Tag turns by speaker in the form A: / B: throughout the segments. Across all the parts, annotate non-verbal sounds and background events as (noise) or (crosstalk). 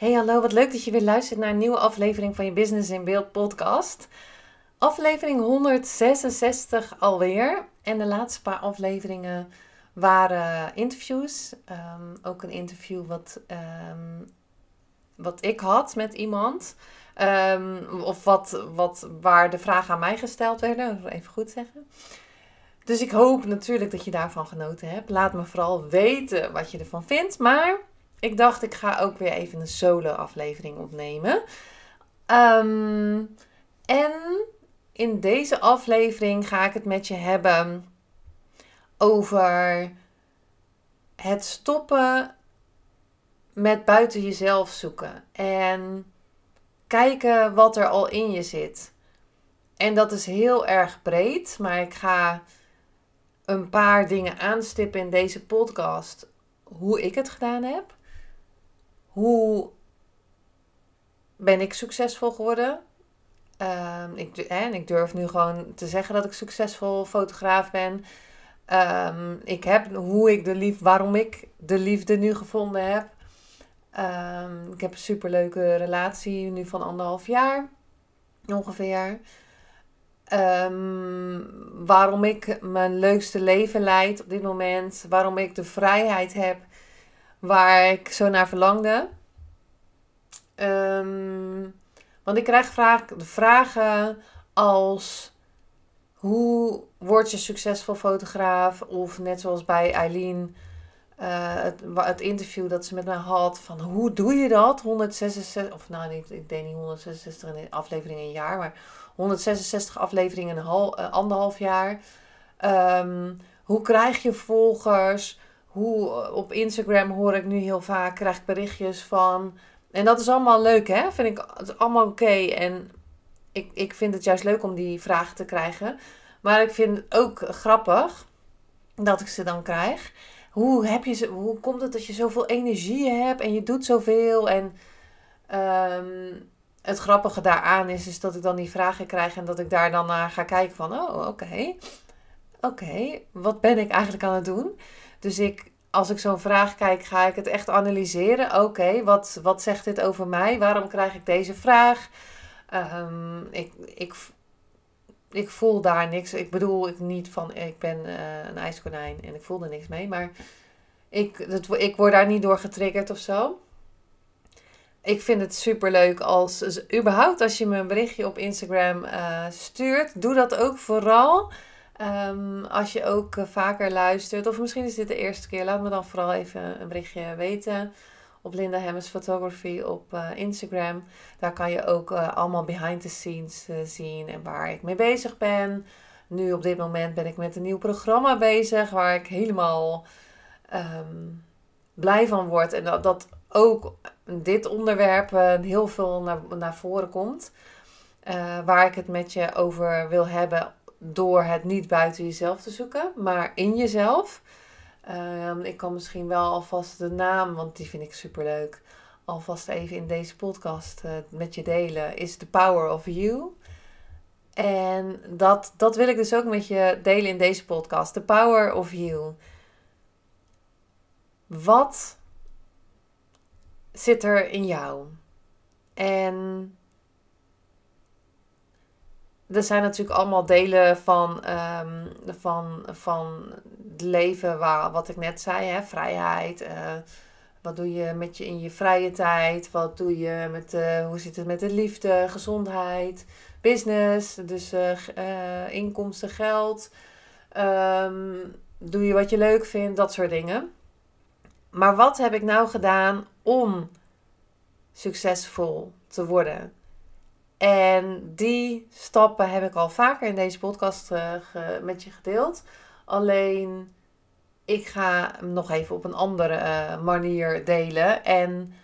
A: Hey hallo, wat leuk dat je weer luistert naar een nieuwe aflevering van je Business in Beeld podcast. Aflevering 166 alweer. En de laatste paar afleveringen waren interviews. Ehm, ook een interview wat, ehm, wat ik had met iemand. Ehm, of wat, wat, waar de vragen aan mij gesteld werden, even goed zeggen. Dus ik hoop natuurlijk dat je daarvan genoten hebt. Laat me vooral weten wat je ervan vindt. Maar ik dacht, ik ga ook weer even een solo-aflevering opnemen. Ehm, en in deze aflevering ga ik het met je hebben over het stoppen met buiten jezelf zoeken. En kijken wat er al in je zit. En dat is heel erg breed, maar ik ga een paar dingen aanstippen in deze podcast. Hoe ik het gedaan heb hoe ben ik succesvol geworden? Um, ik, en ik durf nu gewoon te zeggen dat ik succesvol fotograaf ben. Um, ik heb hoe ik de lief, waarom ik de liefde nu gevonden heb. Um, ik heb een superleuke relatie nu van anderhalf jaar ongeveer. waarom ik mijn leukste leven leid op dit moment. Waarom ik de vrijheid heb waar ik zo naar verlangde. Ehm, want ik krijg vaak de vragen als hoe word je succesvol fotograaf? Of net zoals bij Eileen, uh, het, het, interview dat ze met mij had, van hoe doe je dat? 166, of nou niet, ik deed niet 166 afleveringen in een jaar, maar 166 afleveringen in een hal, uh, anderhalf jaar. Um, hoe krijg je volgers? Hoe eh, op Instagram hoor ik nu heel vaak, krijg ik berichtjes van. En dat is allemaal leuk, hè? Vind ik het allemaal oké. En ik, ik vind het juist leuk om die vragen te krijgen. Maar ik vind het ook grappig dat ik ze dan krijg. Hoe, heb je, hoe komt het dat je zoveel energie hebt en je doet zoveel? En ehm, het grappige daaraan is, is dat ik dan die vragen krijg en dat ik daar dan naar ga kijken van, oh oké, oké, wat ben ik eigenlijk aan het doen? Dus ik, als ik zo'n vraag kijk, ga ik het echt analyseren. Oké, wat, wat zegt dit over mij? Waarom krijg ik deze vraag? Um, ik, ik, ik voel daar niks. Ik bedoel, ik niet van, ik ben uh, een ijskonijn en ik voel er niks mee. Maar ik, dat, ik word daar niet door getriggerd of zo. Ik vind het super leuk als, überhaupt als je me een berichtje op Instagram uh, stuurt. Doe dat ook vooral Um, als je ook uh, vaker luistert, of misschien is dit de eerste keer, laat me dan vooral even een berichtje weten. Op Linda Hemmers Photography op uh, Instagram. Daar kan je ook uh, allemaal behind the scenes zien en waar ik mee bezig ben. Nu op dit moment ben ik met een nieuw programma bezig waar ik helemaal um, blij van word. En dat, dat ook dit onderwerp heel veel naar, naar voren komt. waar ik het met je over wil hebben door het niet buiten jezelf te zoeken, maar in jezelf. Ehm, ik kan misschien wel alvast de naam, want die vind ik super leuk, alvast even in deze podcast uh, met je delen. Is The Power of You. En dat, dat wil ik dus ook met je delen in deze podcast. The Power of You. Wat zit er in jou? En er zijn natuurlijk allemaal delen van, um, van, van het leven waar, wat ik net zei, hè, vrijheid. Uh, wat doe je met je in je vrije tijd? Wat doe je met, uh, hoe zit het met de liefde, gezondheid, business, dus uh, inkomsten, geld. Um, doe je wat je leuk vindt, dat soort dingen. Maar wat heb ik nou gedaan om succesvol te worden? En die stappen heb ik al vaker in deze podcast uh, met je gedeeld. Alleen ik ga hem nog even op een andere eh, manier delen. En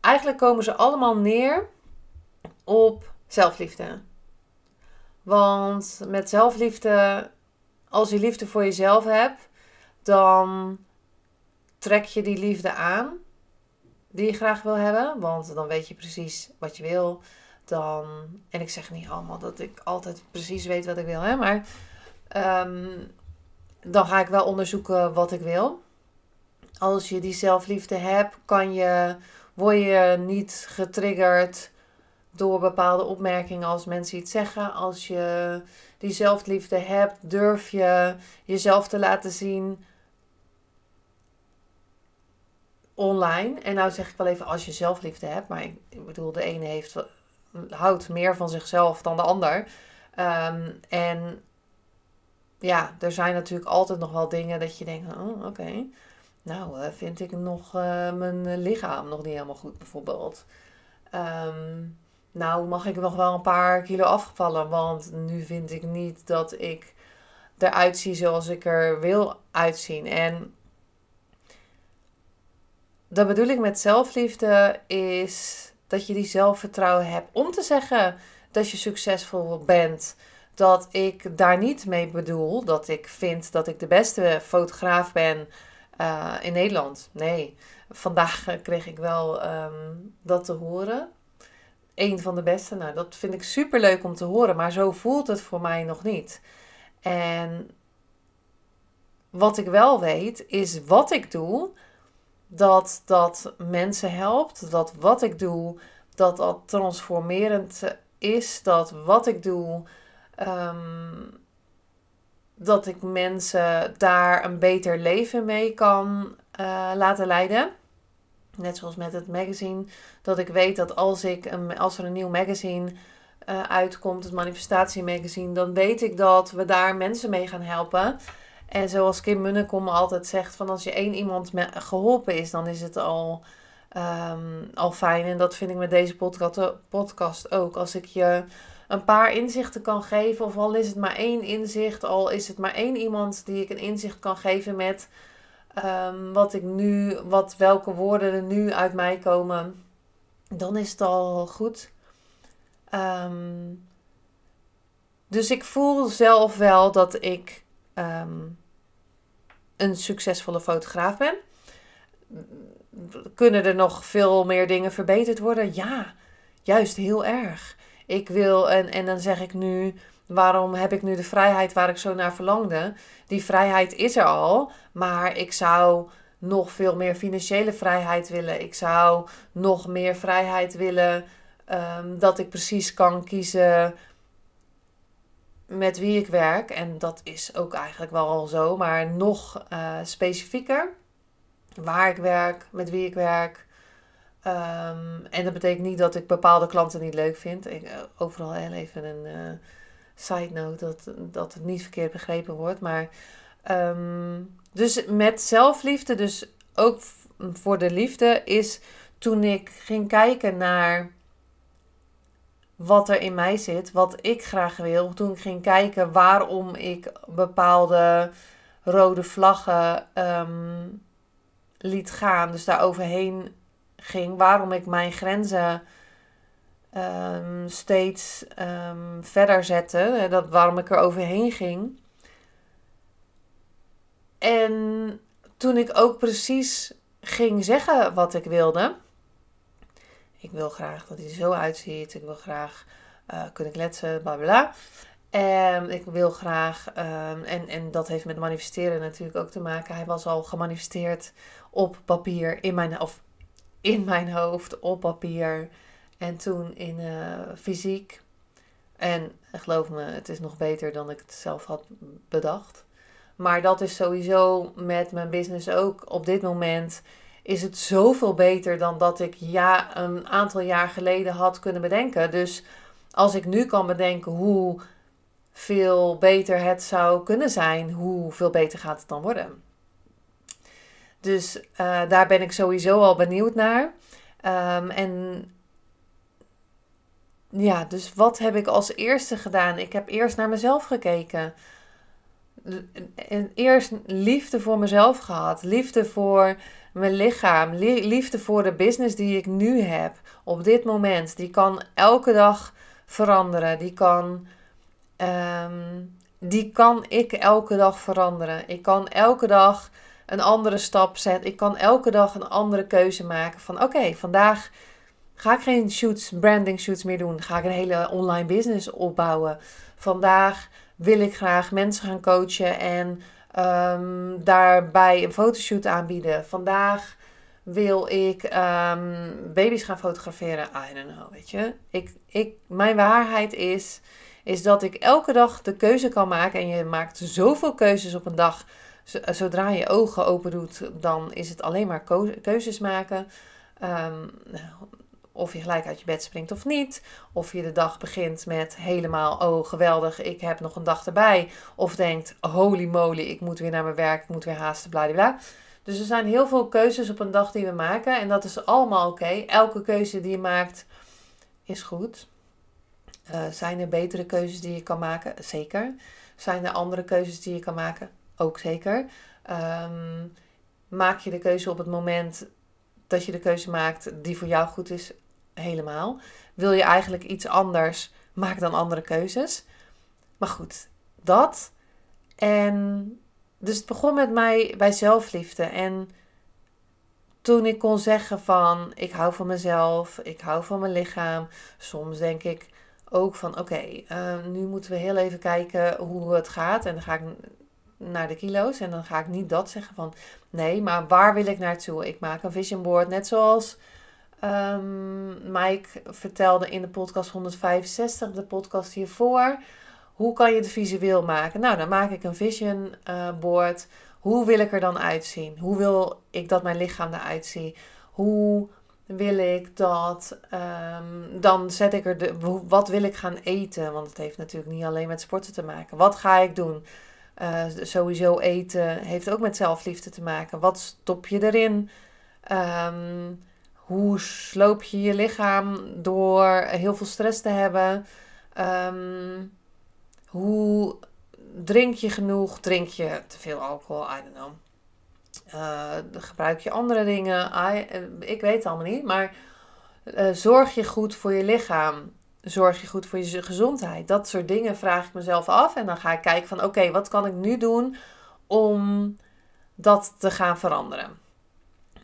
A: eigenlijk komen ze allemaal neer op zelfliefde. Want met zelfliefde, als je liefde voor jezelf hebt, dan trek je die liefde aan die je graag wil hebben. Want dan weet je precies wat je wil. Dan, en ik zeg niet allemaal dat ik altijd precies weet wat ik wil, hè, maar ehm, dan ga ik wel onderzoeken wat ik wil. Als je die zelfliefde hebt, kan je, word je niet getriggerd door bepaalde opmerkingen als mensen iets zeggen. Als je die zelfliefde hebt, durf je jezelf te laten zien online. En nou zeg ik wel even als je zelfliefde hebt, maar ik, bedoel, de ene heeft, houdt meer van zichzelf dan de ander. Ehm, en ja, er zijn natuurlijk altijd nog wel dingen dat je denkt, oh, oké. Nou, uh, vind ik nog uh, mijn lichaam nog niet helemaal goed, bijvoorbeeld. Um, nou, mag ik nog wel een paar kilo afvallen, want nu vind ik niet dat ik eruit zie zoals ik er wil uitzien. En dat bedoel ik met zelfliefde is dat je die zelfvertrouwen hebt om te zeggen dat je succesvol bent. Dat ik daar niet mee bedoel dat ik vind dat ik de beste fotograaf ben uh, in Nederland. Nee, vandaag (laughs) kreeg ik wel um, dat te horen. Een van de beste. Nou, dat vind ik super leuk om te horen, maar zo voelt het voor mij nog niet. En wat ik wel weet, is wat ik doe, dat dat mensen helpt. Dat wat ik doe, dat dat transformerend is. Dat wat ik doe, ehm, dat ik mensen daar een beter leven mee kan uh, laten leiden. Net zoals met het magazine. Dat ik weet dat als, ik een, als er een nieuw magazine uh, uitkomt, het manifestatie magazine, dan weet ik dat we daar mensen mee gaan helpen. En zoals Kim Munnekom altijd zegt, van als je één iemand geholpen is, dan is het al, um, al fijn. En dat vind ik met deze podcast ook. Als ik je een paar inzichten kan geven, of al is het maar één inzicht, al is het maar één iemand die ik een inzicht kan geven met um, wat ik nu, wat, welke woorden er nu uit mij komen, dan is het al goed. Um, dus ik voel zelf wel dat ik um, een succesvolle fotograaf ben. Kunnen er nog veel meer dingen verbeterd worden? Ja, juist heel erg. Ik wil, en, en dan zeg ik nu, waarom heb ik nu de vrijheid waar ik zo naar verlangde? Die vrijheid is er al, maar ik zou nog veel meer financiële vrijheid willen. Ik zou nog meer vrijheid willen um, dat ik precies kan kiezen met wie ik werk. En dat is ook eigenlijk wel al zo, maar nog uh, specifieker. Waar ik werk, met wie ik werk. Um, en dat betekent niet dat ik bepaalde klanten niet leuk vind. Ik, uh, overal heel even een uh, side note dat, dat het niet verkeerd begrepen wordt. Maar um, dus met zelfliefde, dus ook voor de liefde, is toen ik ging kijken naar wat er in mij zit, wat ik graag wil. Toen ik ging kijken waarom ik bepaalde rode vlaggen um, liet gaan, dus daar overheen ging, waarom ik mijn grenzen um, steeds um, verder zette, dat, waarom ik er overheen ging. En toen ik ook precies ging zeggen wat ik wilde, ik wil graag dat hij er zo uitziet. Ik wil graag uh, kunnen kletsen, bla bla. En ik wil graag, um, en, en dat heeft met manifesteren natuurlijk ook te maken. Hij was al gemanifesteerd op papier, in mijn, of in mijn hoofd, op papier. En toen in uh, fysiek. En geloof me, het is nog beter dan ik het zelf had bedacht. Maar dat is sowieso met mijn business ook op dit moment is het zoveel beter dan dat ik ja, een aantal jaar geleden had kunnen bedenken. Dus als ik nu kan bedenken hoe veel beter het zou kunnen zijn, hoeveel beter gaat het dan worden? Dus uh, daar ben ik sowieso al benieuwd naar. Um, en ja, dus wat heb ik als eerste gedaan? Ik heb eerst naar mezelf gekeken. eerst liefde voor mezelf gehad. Liefde voor mijn lichaam. Liefde voor de business die ik nu heb. Op dit moment. Die kan elke dag veranderen. Die kan, ehm, die kan ik elke dag veranderen. Ik kan elke dag een andere stap zetten. Ik kan elke dag een andere keuze maken. Van oké, vandaag ga ik geen shoots, branding shoots meer doen. Ga ik een hele online business opbouwen. Vandaag wil ik graag mensen gaan coachen en um, daarbij een fotoshoot aanbieden. Vandaag wil ik um, baby's gaan fotograferen. I don't know, weet je. Ik, ik, mijn waarheid is, is dat ik elke dag de keuze kan maken. En je maakt zoveel keuzes op een dag. Zodra je ogen open doet, dan is het alleen maar keuzes maken. Um, of je gelijk uit je bed springt of niet. Of je de dag begint met helemaal, oh geweldig, ik heb nog een dag erbij. Of denkt, holy moly, ik moet weer naar mijn werk, ik moet weer haasten, bla bla. Dus er zijn heel veel keuzes op een dag die we maken. En dat is allemaal oké. Elke keuze die je maakt is goed. Uh, zijn er betere keuzes die je kan maken? Zeker. Zijn er andere keuzes die je kan maken? Ook zeker. Ehm, maak je de keuze op het moment dat je de keuze maakt die voor jou goed is? Helemaal. Wil je eigenlijk iets anders, maak dan andere keuzes. Maar goed, dat. En dus het begon met mij bij zelfliefde. En toen ik kon zeggen van ik hou van mezelf, ik hou van mijn lichaam. Soms denk ik ook van oké, eh, nu moeten we heel even kijken hoe het gaat. En dan ga ik naar de kilo's. En dan ga ik niet dat zeggen van nee, maar waar wil ik naartoe? Ik maak een vision board, net zoals Um, Mike vertelde in de podcast 165, de podcast hiervoor, hoe kan je het visueel maken? Nou, dan maak ik een vision uh, board. Hoe wil ik er dan uitzien? Hoe wil ik dat mijn lichaam eruit ziet? Hoe wil ik dat? Um, dan zet ik er de. Wat wil ik gaan eten? Want het heeft natuurlijk niet alleen met sporten te maken. Wat ga ik doen? Uh, sowieso eten heeft ook met zelfliefde te maken. Wat stop je erin? Um, hoe sloop je je lichaam door heel veel stress te hebben? Um, hoe drink je genoeg? Drink je te veel alcohol? I don't know. Uh, gebruik je andere dingen? Eh, ik weet het allemaal niet. Maar uh, zorg je goed voor je lichaam? Zorg je goed voor je gezondheid? Dat soort dingen vraag ik mezelf af. En dan ga ik kijken van oké, wat kan ik nu doen om dat te gaan veranderen?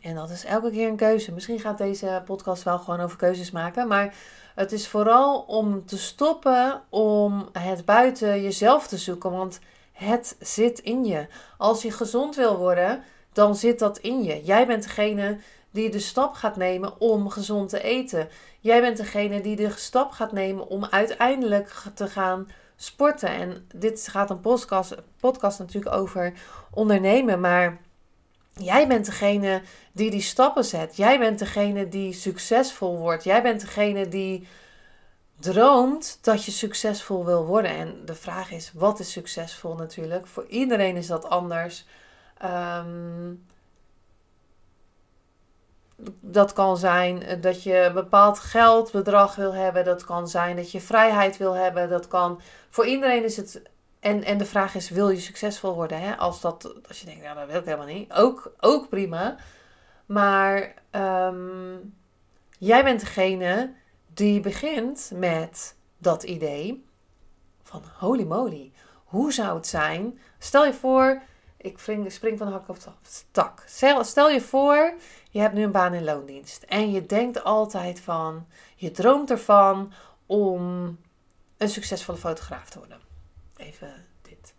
A: En dat is elke keer een keuze. Misschien gaat deze podcast wel gewoon over keuzes maken. Maar het is vooral om te stoppen om het buiten jezelf te zoeken. Want het zit in je. Als je gezond wil worden, dan zit dat in je. Jij bent degene die de stap gaat nemen om gezond te eten. Jij bent degene die de stap gaat nemen om uiteindelijk te gaan sporten. En dit gaat een podcast, podcast natuurlijk over ondernemen. Maar Jij bent degene die die stappen zet. Jij bent degene die succesvol wordt. Jij bent degene die droomt dat je succesvol wil worden. En de vraag is, wat is succesvol natuurlijk? Voor iedereen is dat anders. Ehm, dat kan zijn dat je een bepaald geldbedrag wil hebben. Dat kan zijn dat je vrijheid wil hebben. Dat kan. Voor iedereen is het en, en de vraag is, wil je succesvol worden? Hè? Als, dat, als je denkt, ja, dat wil ik helemaal niet. Ook, ook prima. Maar um, jij bent degene die begint met dat idee van holy moly. Hoe zou het zijn? Stel je voor, ik spring, van de hak op de tak. Stel je voor, je hebt nu een baan in loondienst. En je denkt altijd van, je droomt ervan om een succesvolle fotograaf te worden. Even dit.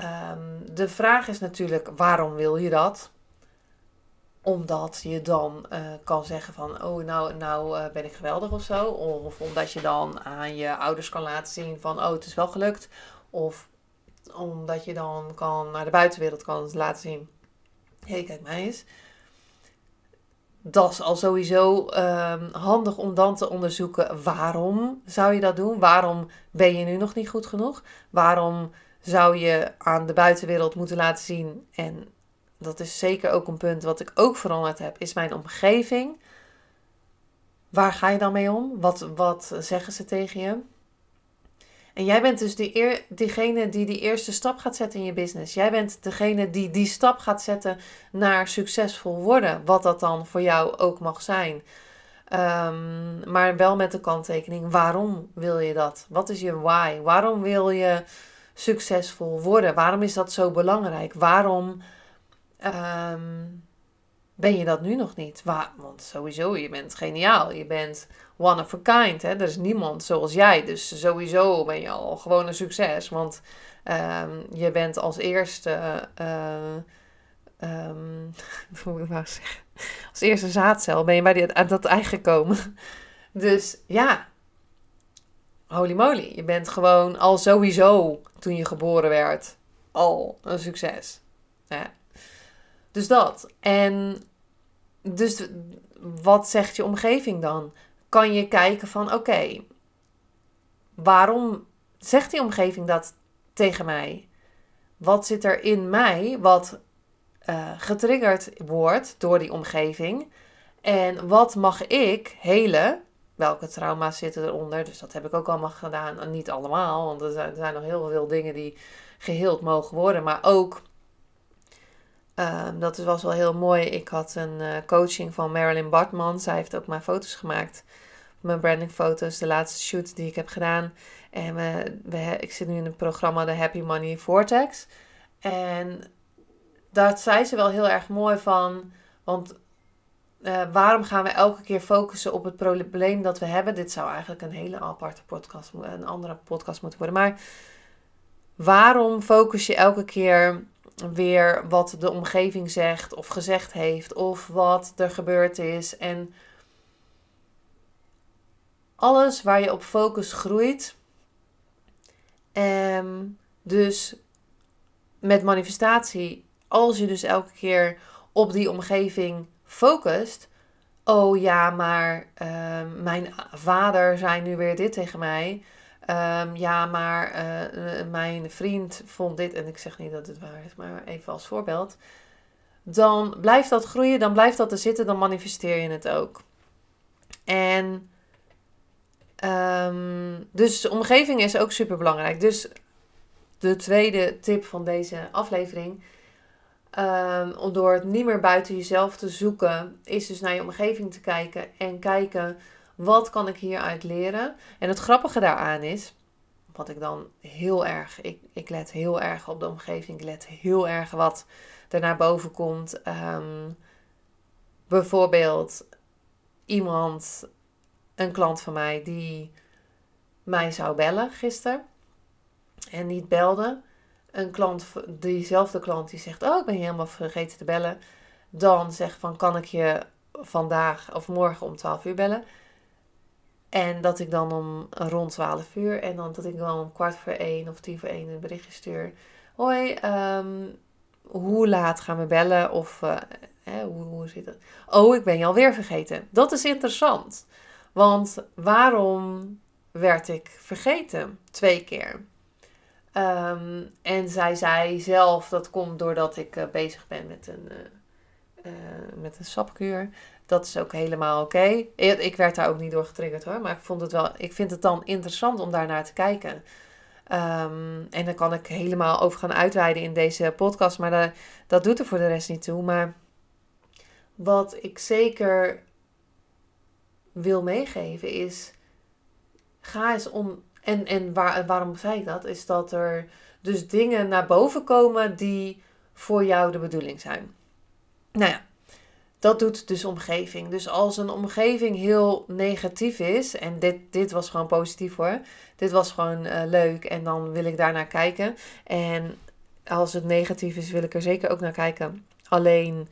A: Um, de vraag is natuurlijk, waarom wil je dat? Omdat je dan uh, kan zeggen van, oh nou, nou uh, ben ik geweldig of zo. Of omdat je dan aan je ouders kan laten zien van, oh het is wel gelukt. Of omdat je dan kan naar de buitenwereld kan laten zien, hé hey, kijk mij eens dat is al sowieso um, handig om dan te onderzoeken waarom zou je dat doen? Waarom ben je nu nog niet goed genoeg? Waarom zou je aan de buitenwereld moeten laten zien? En dat is zeker ook een punt wat ik ook veranderd heb, is mijn omgeving. Waar ga je dan mee om? Wat, wat zeggen ze tegen je? En jij bent dus die eer, diegene die die eerste stap gaat zetten in je business. Jij bent degene die die stap gaat zetten naar succesvol worden. Wat dat dan voor jou ook mag zijn. Ehm, maar wel met de kanttekening. Waarom wil je dat? Wat is je why? Waarom wil je succesvol worden? Waarom is dat zo belangrijk? Waarom ehm, ben je dat nu nog niet? Want sowieso, je bent geniaal. Je bent one of a kind. Hè? Er is niemand zoals jij. Dus sowieso ben je al gewoon een succes. Want ehm, je bent als eerste. Uh, (laughs) hoe moet ik nou zeggen? Als eerste zaadcel ben je bij die, aan dat ei gekomen. (laughs) Dus ja, holy moly. Je bent gewoon al sowieso toen je geboren werd al een succes. Ja. Dus dat. En dus wat zegt je omgeving dan? Kan je kijken van oké, waarom zegt die omgeving dat tegen mij? Wat zit er in mij wat uh, getriggerd wordt door die omgeving? En wat mag ik helen? Welke trauma's zitten eronder? Dus dat heb ik ook allemaal gedaan. Niet allemaal, want er zijn, er zijn nog heel veel dingen die geheeld mogen worden. Maar ook Um, dat was wel heel mooi. Ik had een uh, coaching van Marilyn Bartman. Zij heeft ook mijn foto's gemaakt. Mijn brandingfoto's, de laatste shoot die ik heb gedaan. En we, we, ik zit nu in het programma The Happy Money Vortex. En daar zei ze wel heel erg mooi van. Want uh, waarom gaan we elke keer focussen op het probleem dat we hebben? Dit zou eigenlijk een hele aparte podcast, een andere podcast moeten worden. Maar waarom focus je elke keer weer wat de omgeving zegt of gezegd heeft of wat er gebeurd is. En alles waar je op focus groeit. Um, dus met manifestatie, als je dus elke keer op die omgeving focust. Oh ja, maar uh, mijn vader zei nu weer dit tegen mij. Um, ja, maar uh, mijn vriend vond dit, en ik zeg niet dat het waar is, maar even als voorbeeld. Dan blijft dat groeien, dan blijft dat er zitten, dan manifesteer je het ook. En um, dus de omgeving is ook super belangrijk. Dus de tweede tip van deze aflevering. Um, om door het niet meer buiten jezelf te zoeken, is dus naar je omgeving te kijken en kijken wat kan ik hieruit leren? En het grappige daaraan is, wat ik dan heel erg, ik, ik let heel erg op de omgeving, ik let heel erg wat er naar boven komt. Um, bijvoorbeeld iemand, een klant van mij, die mij zou bellen gisteren en niet belde. Een klant, diezelfde klant die zegt, oh ik ben helemaal vergeten te bellen. Dan zegt van, kan ik je vandaag of morgen om 12 uur bellen? En dat ik dan om rond 12 uur en dan dat ik dan om kwart voor één of tien voor één een berichtje stuur. Hoi, ehm, hoe laat gaan we bellen? Of hè, hoe, zit het? Oh, ik ben je alweer vergeten. Dat is interessant. Want waarom werd ik vergeten? Twee keer. Um, en zij zei zelf, dat komt doordat ik uh, bezig ben met een, uh, met een sapkuur. Dat is ook helemaal oké. Ik werd daar ook niet door getriggerd hoor. Maar ik, vond het wel, ik vind het dan interessant om daar naar te kijken. Um, en dan kan ik helemaal over gaan uitweiden in deze podcast. Maar dat, dat doet er voor de rest niet toe. Maar wat ik zeker wil meegeven is. Ga eens om. En, en waar, waarom zei ik dat? Is dat er dus dingen naar boven komen die voor jou de bedoeling zijn. Nou ja, dat doet dus omgeving. Dus als een omgeving heel negatief is, en dit, dit was gewoon positief hoor, dit was gewoon uh, leuk en dan wil ik daar naar kijken. En als het negatief is, wil ik er zeker ook naar kijken. Alleen,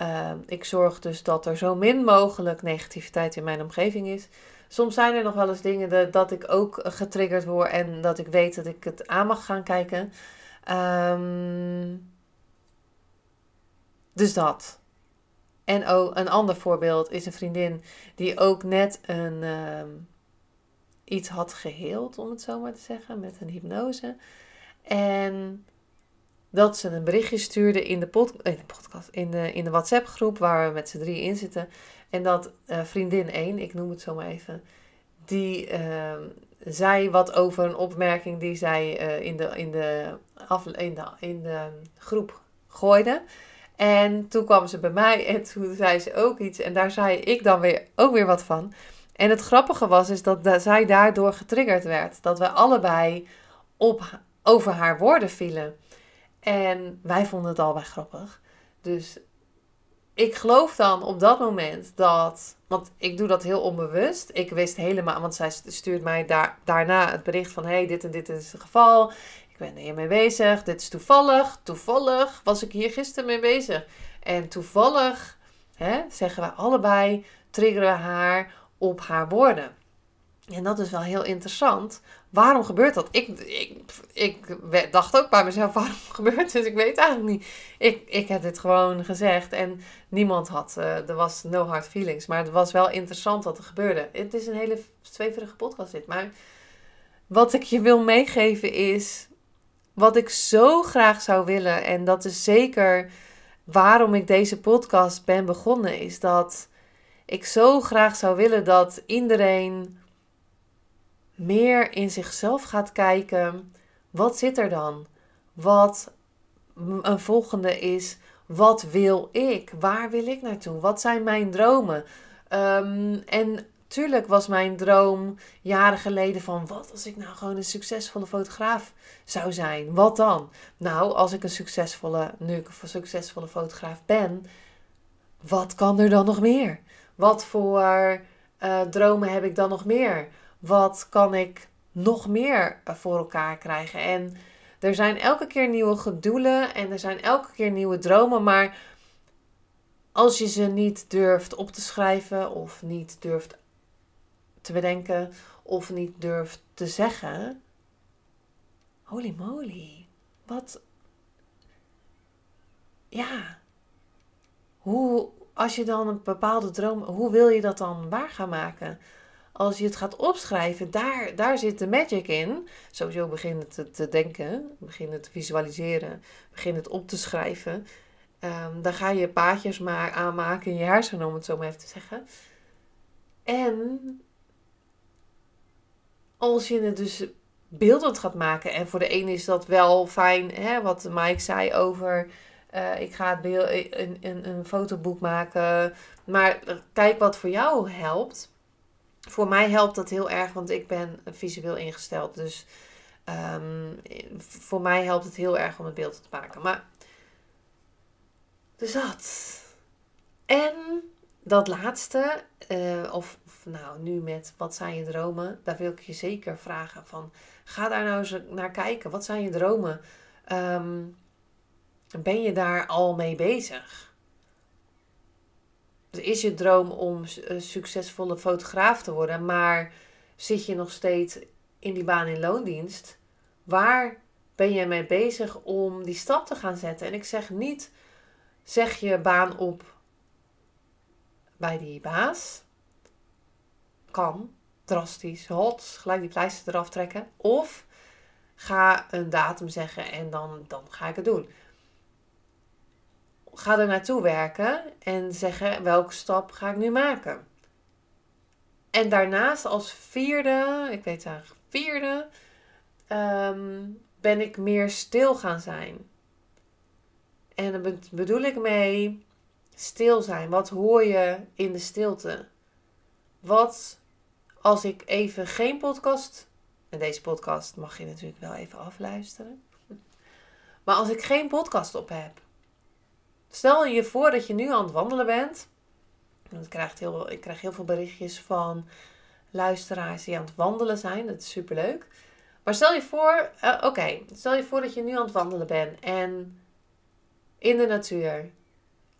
A: uh, ik zorg dus dat er zo min mogelijk negativiteit in mijn omgeving is. Soms zijn er nog wel eens dingen dat ik ook getriggerd word en dat ik weet dat ik het aan mag gaan kijken. Um, dus dat. En ook een ander voorbeeld is een vriendin die ook net een, uh, iets had geheeld, om het zo maar te zeggen, met een hypnose. En dat ze een berichtje stuurde in de, podcast, in de, in de WhatsApp groep waar we met z'n drie in zitten. En dat uh, vriendin 1, ik noem het zo maar even, die uh, zei wat over een opmerking die zij uh, in, de, in, de in, de, in de groep gooide. En toen kwam ze bij mij en toen zei ze ook iets. En daar zei ik dan weer ook weer wat van. En het grappige was is dat zij daardoor getriggerd werd. Dat we allebei op, over haar woorden vielen. En wij vonden het allebei grappig. Dus ik geloof dan op dat moment dat. Want ik doe dat heel onbewust. Ik wist helemaal. Want zij stuurt mij daar, daarna het bericht van: hey, dit en dit is het geval. Ik ben hiermee bezig. Dit is toevallig. Toevallig was ik hier gisteren mee bezig. En toevallig hè, zeggen we allebei, triggeren we haar op haar woorden. En dat is wel heel interessant. Waarom gebeurt dat? Ik, ik, ik dacht ook bij mezelf, (laughs) waarom gebeurt? Dus ik weet eigenlijk niet. Ik, ik heb dit gewoon gezegd en niemand had, uh, er was no hard feelings. Maar het was wel interessant wat er gebeurde. Het is een hele zweverige podcast dit. Maar wat ik je wil meegeven is, wat ik zo graag zou willen, en dat is zeker waarom ik deze podcast ben begonnen, is dat ik zo graag zou willen dat iedereen meer in zichzelf gaat kijken. Wat zit er dan? Wat een volgende is, wat wil ik? Waar wil ik naartoe? Wat zijn mijn dromen? Um, en tuurlijk was mijn droom jaren geleden van wat als ik nou gewoon een succesvolle fotograaf zou zijn? Wat dan? Nou, als ik een succesvolle, nu succesvolle fotograaf ben, wat kan er dan nog meer? Wat voor uh, dromen heb ik dan nog meer? Wat kan ik nog meer eh, voor elkaar krijgen? En er zijn elke keer nieuwe doelen en er zijn elke keer nieuwe dromen, maar als je ze niet durft op te schrijven of niet durft te bedenken of niet durft te zeggen, holy moly, wat, ja, hoe, als je dan een bepaalde droom, hoe wil je dat dan waar gaan maken? Als je het gaat opschrijven, daar, daar zit de magic in. Sowieso beginnen te, te denken, beginnen te visualiseren, beginnen het op te schrijven. Um, dan ga je paadjes maar aanmaken in je hersenen, om het zo maar even te zeggen. En als je het dus beeldend gaat maken, en voor de ene is dat wel fijn, hè, wat Mike zei over uh, ik ga het beeld, een, een, een fotoboek maken. Maar kijk wat voor jou helpt. Voor mij helpt dat heel erg, want ik ben visueel ingesteld. Dus um, voor mij helpt het heel erg om het beeld te maken. Maar, dus dat. En dat laatste, of, of, nou nu met wat zijn je dromen, daar wil ik je zeker vragen van. Ga daar nou eens naar kijken. Wat zijn je dromen? Um, ben je daar al mee bezig? Dus is je droom om een succesvolle fotograaf te worden, maar zit je nog steeds in die baan in loondienst? Waar ben je mee bezig om die stap te gaan zetten? En ik zeg niet, zeg je baan op bij die baas. Kan, drastisch, hot, gelijk die pleister eraf trekken. Of ga een datum zeggen en dan, dan ga ik het doen ga er naartoe werken en zeggen welke stap ga ik nu maken. En daarnaast als vierde, ik weet eigenlijk vierde, ehm, ben ik meer stil gaan zijn. En daar bedoel ik mee stil zijn. Wat hoor je in de stilte? Wat als ik even geen podcast, en deze podcast mag je natuurlijk wel even afluisteren, maar als ik geen podcast op heb, Stel je voor dat je nu aan het wandelen bent. Ik krijg heel, ik krijg heel veel berichtjes van luisteraars die aan het wandelen zijn. Dat is superleuk. Maar stel je voor, uh, oké, stel je voor dat je nu aan het wandelen bent en in de natuur.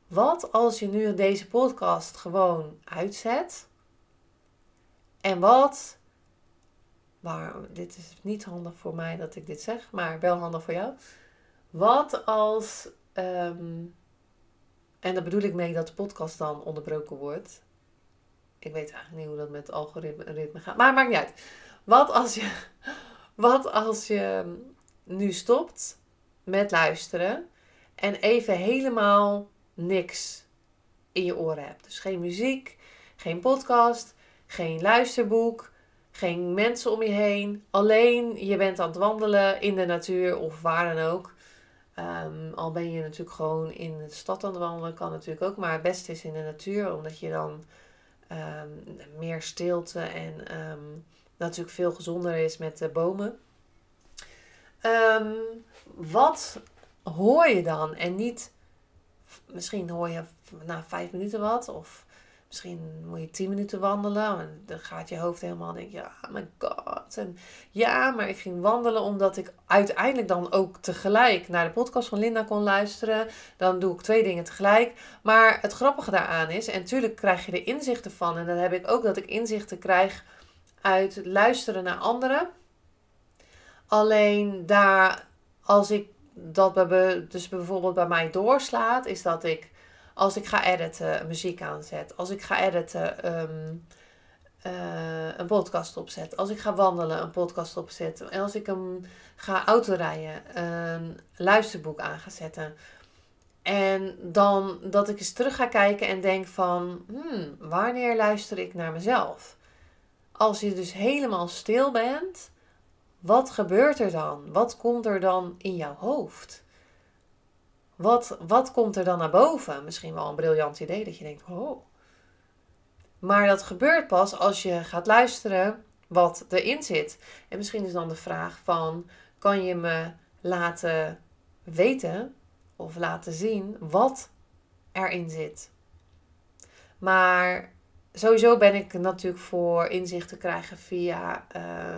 A: Wat als je nu deze podcast gewoon uitzet? En wat, maar dit is niet handig voor mij dat ik dit zeg, maar wel handig voor jou. Wat als um, en daar bedoel ik mee dat de podcast dan onderbroken wordt. Ik weet eigenlijk niet hoe dat met het algoritme gaat. Maar maakt niet uit. Wat als je, (laughs) wat als je nu stopt met luisteren en even helemaal niks in je oren hebt. Dus geen muziek, geen podcast, geen luisterboek, Geen mensen om je heen. Alleen je bent aan het wandelen in de natuur of waar dan ook. Ehm, al ben je natuurlijk gewoon in de stad aan het wandelen, kan natuurlijk ook. Maar het beste is in de natuur, omdat je dan ehm, meer stilte en ehm, natuurlijk veel gezonder is met de bomen. wat hoor je dan? En niet, misschien hoor je na vijf minuten wat, of Misschien moet je tien minuten wandelen. En dan gaat je hoofd helemaal denken, ja, oh my god. En ja, maar ik ging wandelen omdat ik uiteindelijk dan ook tegelijk naar de podcast van Linda kon luisteren. Dan doe ik twee dingen tegelijk. Maar het grappige daaraan is, en natuurlijk krijg je er inzichten van. En dan heb ik ook dat ik inzichten krijg uit luisteren naar anderen. Alleen daar, als ik dat bij, dus bijvoorbeeld bij mij doorslaat, is dat ik als ik ga editen, muziek aanzet. Als ik ga editen, ehm, eh, een podcast opzet. Als ik ga wandelen, een podcast opzet. En als ik hem ga autorijden, een luisterboek aan ga zetten. En dan dat ik eens terug ga kijken en denk van, hmm, wanneer luister ik naar mezelf? Als je dus helemaal stil bent, wat gebeurt er dan? Wat komt er dan in jouw hoofd? Wat, wat komt er dan naar boven? Misschien wel een briljant idee dat je denkt, oh. Maar dat gebeurt pas als je gaat luisteren wat erin zit. En misschien is dan de vraag van, kan je me laten weten of laten zien wat erin zit? Maar sowieso ben ik natuurlijk voor inzicht te krijgen via uh,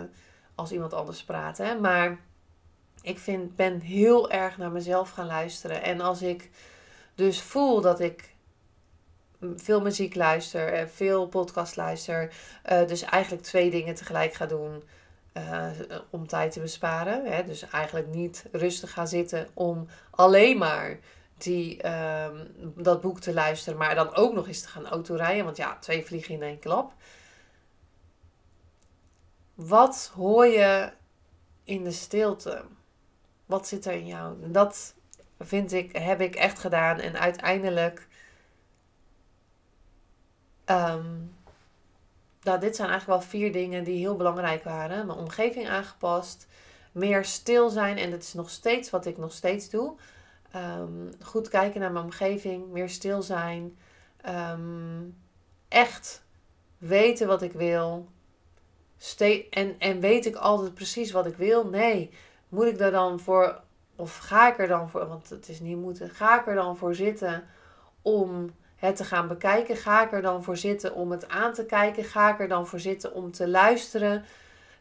A: als iemand anders praat. Hè? Maar ik vind, ben heel erg naar mezelf gaan luisteren. En als ik dus voel dat ik veel muziek luister, veel podcast luister, uh, dus eigenlijk twee dingen tegelijk ga doen uh, om tijd te besparen. Hè? Dus eigenlijk niet rustig gaan zitten om alleen maar die, uh, dat boek te luisteren, maar dan ook nog eens te gaan autorijden. Want ja, twee vliegen in één klap. Wat hoor je in de stilte? Wat zit er in jou? Dat vind ik, heb ik echt gedaan. En uiteindelijk. Um, nou, dit zijn eigenlijk wel vier dingen die heel belangrijk waren. Mijn omgeving aangepast. Meer stil zijn. En dat is nog steeds wat ik nog steeds doe. Um, goed kijken naar mijn omgeving. Meer stil zijn. Um, echt weten wat ik wil. Ste en, en weet ik altijd precies wat ik wil? Nee moet ik daar dan voor, of ga ik er dan voor, want het is niet moeten, ga ik er dan voor zitten om het te gaan bekijken? Ga ik er dan voor zitten om het aan te kijken? Ga ik er dan voor zitten om te luisteren?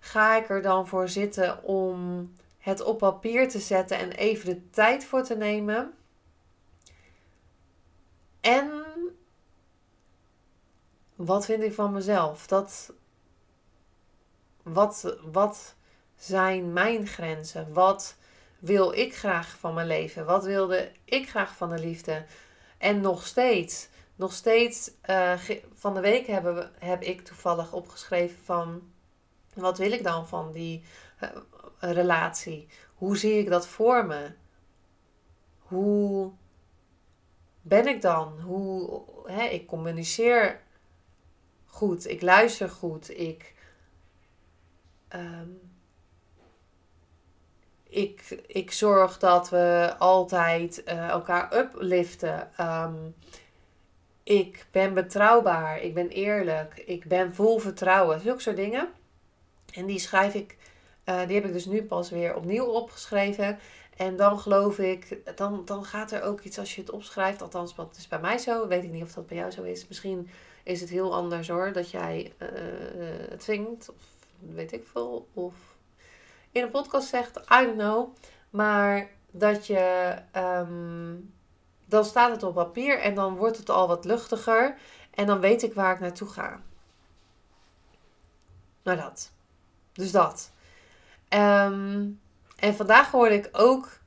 A: Ga ik er dan voor zitten om het op papier te zetten en even de tijd voor te nemen? En wat vind ik van mezelf? Dat, wat, wat zijn mijn grenzen? Wat wil ik graag van mijn leven? Wat wilde ik graag van de liefde? En nog steeds, nog steeds, uh, van de week hebben we, heb ik toevallig opgeschreven van, wat wil ik dan van die uh, relatie? Hoe zie ik dat voor me? Hoe ben ik dan? Hoe, hè, ik communiceer goed, ik luister goed, ik um, ik, ik zorg dat we altijd uh, elkaar upliften. Um, ik ben betrouwbaar. Ik ben eerlijk. Ik ben vol vertrouwen. Zulke soort dingen. En die schrijf ik, uh, die heb ik dus nu pas weer opnieuw opgeschreven. En dan geloof ik, dan, dan gaat er ook iets als je het opschrijft. Althans, wat is bij mij zo. Weet ik niet of dat bij jou zo is. Misschien is het heel anders hoor. Dat jij uh, het vindt. Of weet ik veel. Of in een podcast zegt, I don't know. Maar dat je, ehm, dan staat het op papier en dan wordt het al wat luchtiger. En dan weet ik waar ik naartoe ga. Nou dat. Dus dat. Ehm, en vandaag hoorde ik ook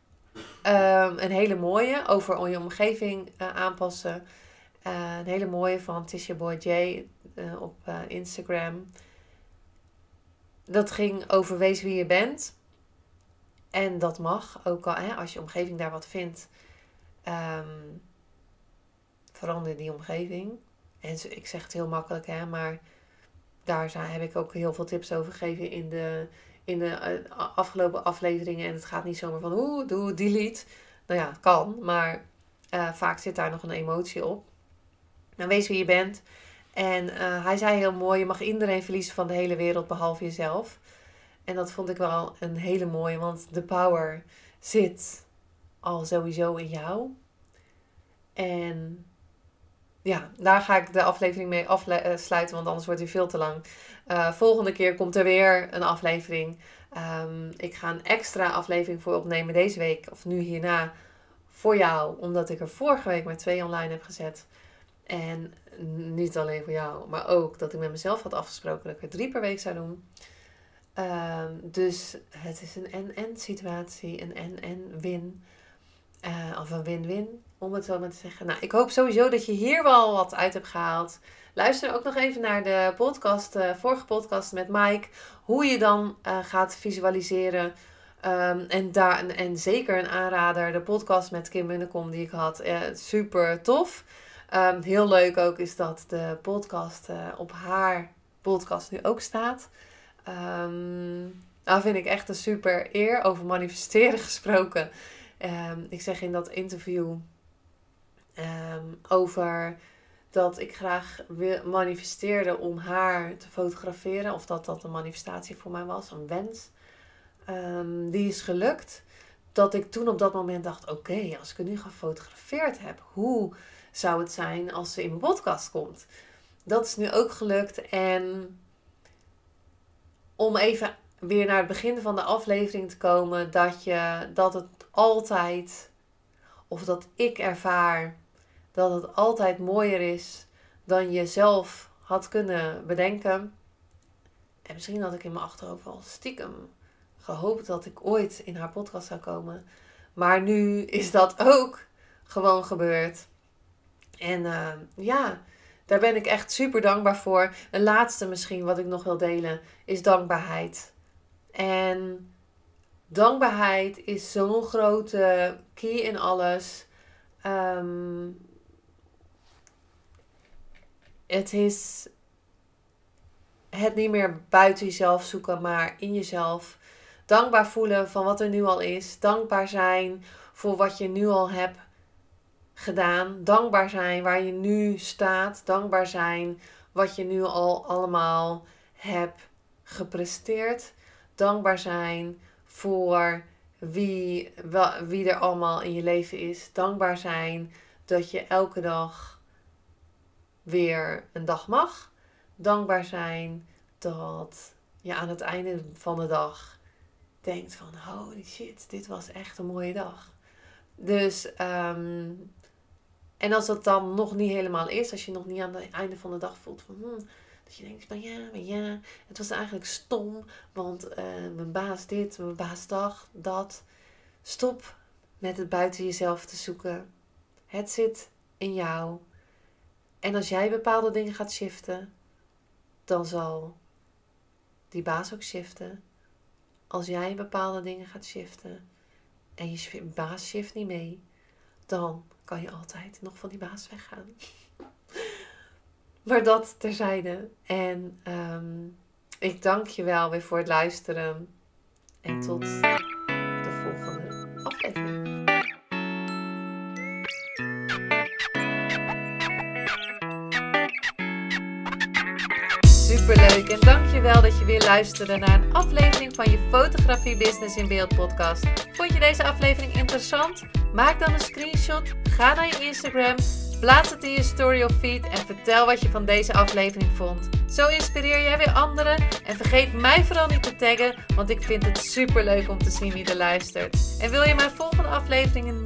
A: um, een hele mooie over je omgeving uh, aanpassen. Uh, een hele mooie van Tisha Boy J uh, op Instagram dat ging over wees wie je bent. En dat mag, ook al hè, als je omgeving daar wat vindt. Um, verander die omgeving. En ik zeg het heel makkelijk, hè, maar daar heb ik ook heel veel tips over gegeven in de, in de eh, afgelopen afleveringen. En het gaat niet zomaar van, oeh, doe delete. Nou ja, kan, maar uh, vaak zit daar nog een emotie op. Nou, wees wie je bent. En uh, hij zei heel mooi: je mag iedereen verliezen van de hele wereld behalve jezelf. En dat vond ik wel een hele mooie, want de power zit al sowieso in jou. En ja, daar ga ik de aflevering mee afsluiten, want anders wordt hij veel te lang. Uh, volgende keer komt er weer een aflevering. Um, ik ga een extra aflevering voor opnemen deze week, of nu hierna, voor jou, omdat ik er vorige week maar twee online heb gezet. En niet alleen voor jou, maar ook dat ik met mezelf had afgesproken dat ik er drie per week zou doen. Um, dus het is een en-en situatie, een en-en-win. Uh, of een win-win, om het zo maar te zeggen. Nou, ik hoop sowieso dat je hier wel wat uit hebt gehaald. Luister ook nog even naar de podcast, uh, vorige podcast met Mike. Hoe je dan uh, gaat visualiseren. Um, en, daar, en zeker een aanrader, de podcast met Kim Munnekom die ik had. super tof. Um, heel leuk ook is dat de podcast op haar podcast nu ook staat. Um, vind ik echt een super eer over manifesteren (laughs) gesproken. Um, ik zeg in dat interview over dat ik graag manifesteerde om haar te fotograferen. Of dat dat een manifestatie voor mij was, een wens. die is gelukt. Dat ik toen op dat moment dacht: oké, als ik het nu gefotografeerd heb, hoe zou het zijn als ze in mijn podcast komt? Dat is nu ook gelukt. En om even weer naar het begin van de aflevering te komen, dat, je, dat het altijd, of dat ik ervaar, dat het altijd mooier is dan je zelf had kunnen bedenken. En misschien had ik in mijn achterhoofd al stiekem gehoopt dat ik ooit in haar podcast zou komen. Maar nu is dat ook gewoon gebeurd. En uh, ja, daar ben ik echt super dankbaar voor. Een laatste misschien wat ik nog wil delen is dankbaarheid. En dankbaarheid is zo'n grote key in alles. Um, het is het niet meer buiten jezelf zoeken, maar in jezelf. Dankbaar voelen van wat er nu al is. Dankbaar zijn voor wat je nu al hebt gedaan. Dankbaar zijn waar je nu staat. Dankbaar zijn wat je nu al allemaal hebt gepresteerd. Dankbaar zijn voor wie, wie er allemaal in je leven is. Dankbaar zijn dat je elke dag weer een dag mag. Dankbaar zijn dat je aan het einde van de dag denkt van holy shit, dit was echt een mooie dag. Dus um, en als dat dan nog niet helemaal is, als je nog niet aan het einde van de dag voelt van, hmm, dat je denkt van ja, ja, het was eigenlijk stom, want uh, mijn baas dit, mijn baas dag, dat. Stop met het buiten jezelf te zoeken. Het zit in jou. En als jij bepaalde dingen gaat shiften, dan zal die baas ook shiften. Als jij bepaalde dingen gaat shiften en je baas shift niet mee, dan kan je altijd nog van die baas weggaan. maar dat terzijde. En um, ik dank je wel weer voor het luisteren. En tot de volgende aflevering. Superleuk en dankjewel dat je weer luisterde naar een aflevering van je Fotografie Business in Beeld podcast. Vond je deze aflevering interessant? Maak dan een screenshot, ga naar je Instagram, plaats het in je story of feed en vertel wat je van deze aflevering vond. Zo inspireer jij weer anderen en vergeet mij vooral niet te taggen, want ik vind het super leuk om te zien wie er luistert. En wil je mijn volgende afleveringen